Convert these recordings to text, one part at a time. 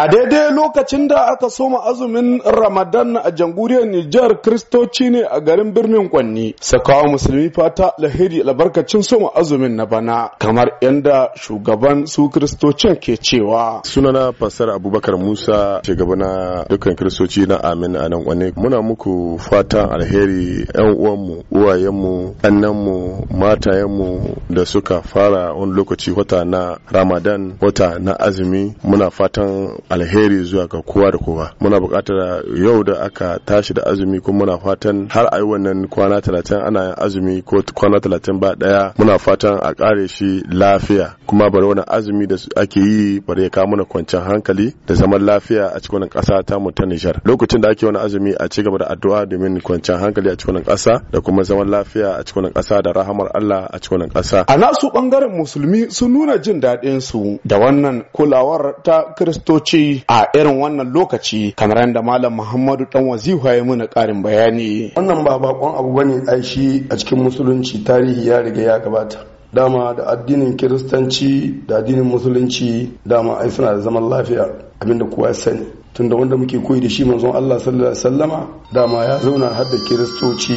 A daidai lokacin da aka soma azumin Ramadan a jamhuriyar Nijar Kristoci ne a garin birnin Kwanni. Sakawa musulmi fata lahiri albarkacin soma azumin na bana kamar yadda shugaban su Kristocin ke cewa. Sunana Fasar Abubakar Musa shugaba na dukkan Kristoci na Amin a nan Kwanni. Muna muku fatan alheri yan uwanmu, uwayenmu, annanmu, matayenmu da suka fara wani lokaci wata na Ramadan, wata na azumi. Muna fatan alheri zuwa ga kowa da kowa. Muna buƙatar yau da aka tashi da azumi kuma muna fatan har a yi wannan kwana talatin ana yin azumi ko kwana talatin ba ɗaya muna fatan a ƙare shi lafiya. Kuma bari wani azumi da ake yi bari ya kawo mana kwanciyar hankali da zaman lafiya a cikin ƙasa ta mu ta Nijar. Lokacin da ake wani azumi a ci gaba da addu'a domin kwanciyar hankali a cikin ƙasa da kuma zaman lafiya a cikin ƙasa da rahamar Allah a cikin ƙasa. A nasu ɓangaren musulmi sun nuna jin daɗin su da wannan kulawar ta kiristoci. A irin wannan lokaci kamar yadda malam Muhammadu dan wazihu ya muna ƙarin bayani. Wannan ba bakon abu ba ne ai shi a cikin musulunci tarihi ya riga ya gabata. Dama da addinin kiristanci da addinin musulunci dama ai suna da zaman lafiya abin da kowa ya sani. Tunda wanda muke koyi da shi manzon Allah sallallahu alaihi wasallama dama ya zauna har da kiristoci.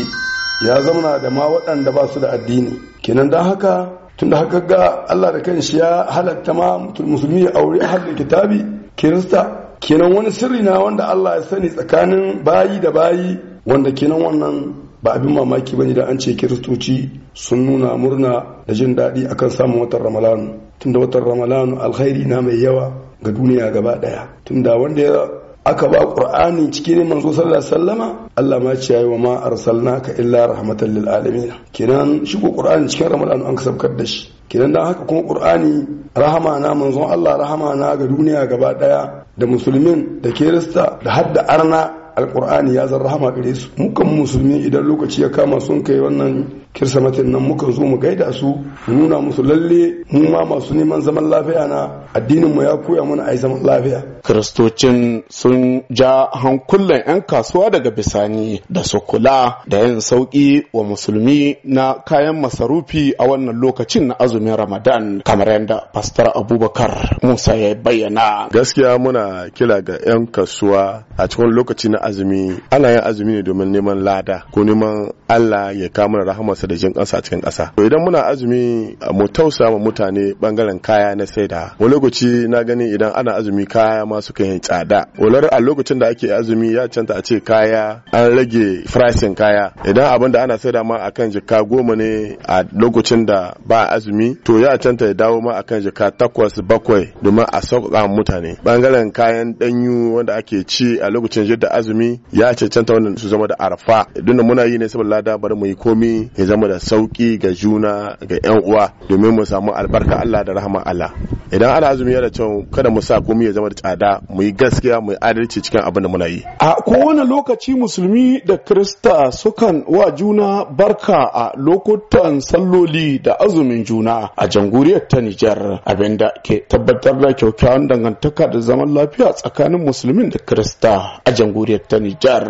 Ya zauna da ma waɗanda ba su da addini. Kenan dan haka tunda haka ga Allah da kanshi ya halatta ma musulmi ya aure ahlul kitabi kirista. Kenan wani sirri na wanda Allah ya sani tsakanin bayi da bayi wanda kenan wannan ba abin mamaki ba ne da an ce kiristoci sun nuna murna da jin daɗi akan samun watan ramalanu tunda watan ramalanu alkhairi na mai yawa ga duniya gaba ɗaya. Tunda wanda ya aka ba qur'ani cikin manzo sallallahu alaihi wasallama? Allah ma ce yayi wa ma arsalnaka illa rahmatan lil alamin. Kenan shi ko qur'ani cikin ramalanu an kasabkar da shi. Kenan dan haka kuma qur'ani rahama na manzon Allah rahama na ga duniya gaba ɗaya da musulmin da kirista da hadda arna alkur'ani ya zan rahama gare su. Mukan musulmi idan lokaci ya kama sun kai wannan kirsamatin nan mukan zo mu gaida su mu nuna musu lalle mu ma masu neman zaman lafiya na addinin mu ya koya mana ai zaman lafiya. Kiristocin sun ja hankulan 'yan kasuwa daga bisani da su kula da yin sauƙi wa musulmi na kayan masarufi a wannan lokacin na azumin ramadan kamar yadda pastor abubakar musa ya bayyana gaskiya muna kila ga 'yan kasuwa a cikin lokaci na azumi ana yin azumi ne domin neman lada ko neman Allah ya kawo mana rahamarsa da jin kansa a cikin ƙasa. Idan muna azumi mu tausa mutane ɓangaren kaya na saida. Wani lokaci na gani idan ana azumi kaya ma suka yi tsada. Walar a lokacin da ake azumi ya canta a ce kaya an rage farashin kaya. Idan abin da ana saida ma akan jika goma ne a lokacin da ba azumi to ya canta ya dawo ma akan jika takwas bakwai domin a sauƙaƙa mutane. Bangaren kayan ɗanyu wanda ake ci a lokacin jidda azumi ya cancanta wannan su zama da arfa. Idan muna yi ne saboda lada bari mu yi komi ya zama da sauƙi ga juna ga yan uwa domin mu samu albarka Allah da rahama Allah idan ana azumi yana cewa kada mu sa komi ya zama da tsada mu yi gaskiya mu yi adalci cikin abin da muna yi a kowane lokaci musulmi da krista sukan wa juna barka a lokutan salloli da azumin juna a jamhuriyar ta Nijar abin da ke tabbatar da kyakkyawan dangantaka da zaman lafiya tsakanin musulmin da krista a jamhuriyar ta Nijar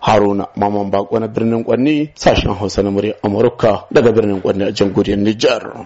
Haruna Maman Bako na birnin Kwanni sashen Hausa na murya Amurka daga birnin Kwanni a jamhuriyar Nijar.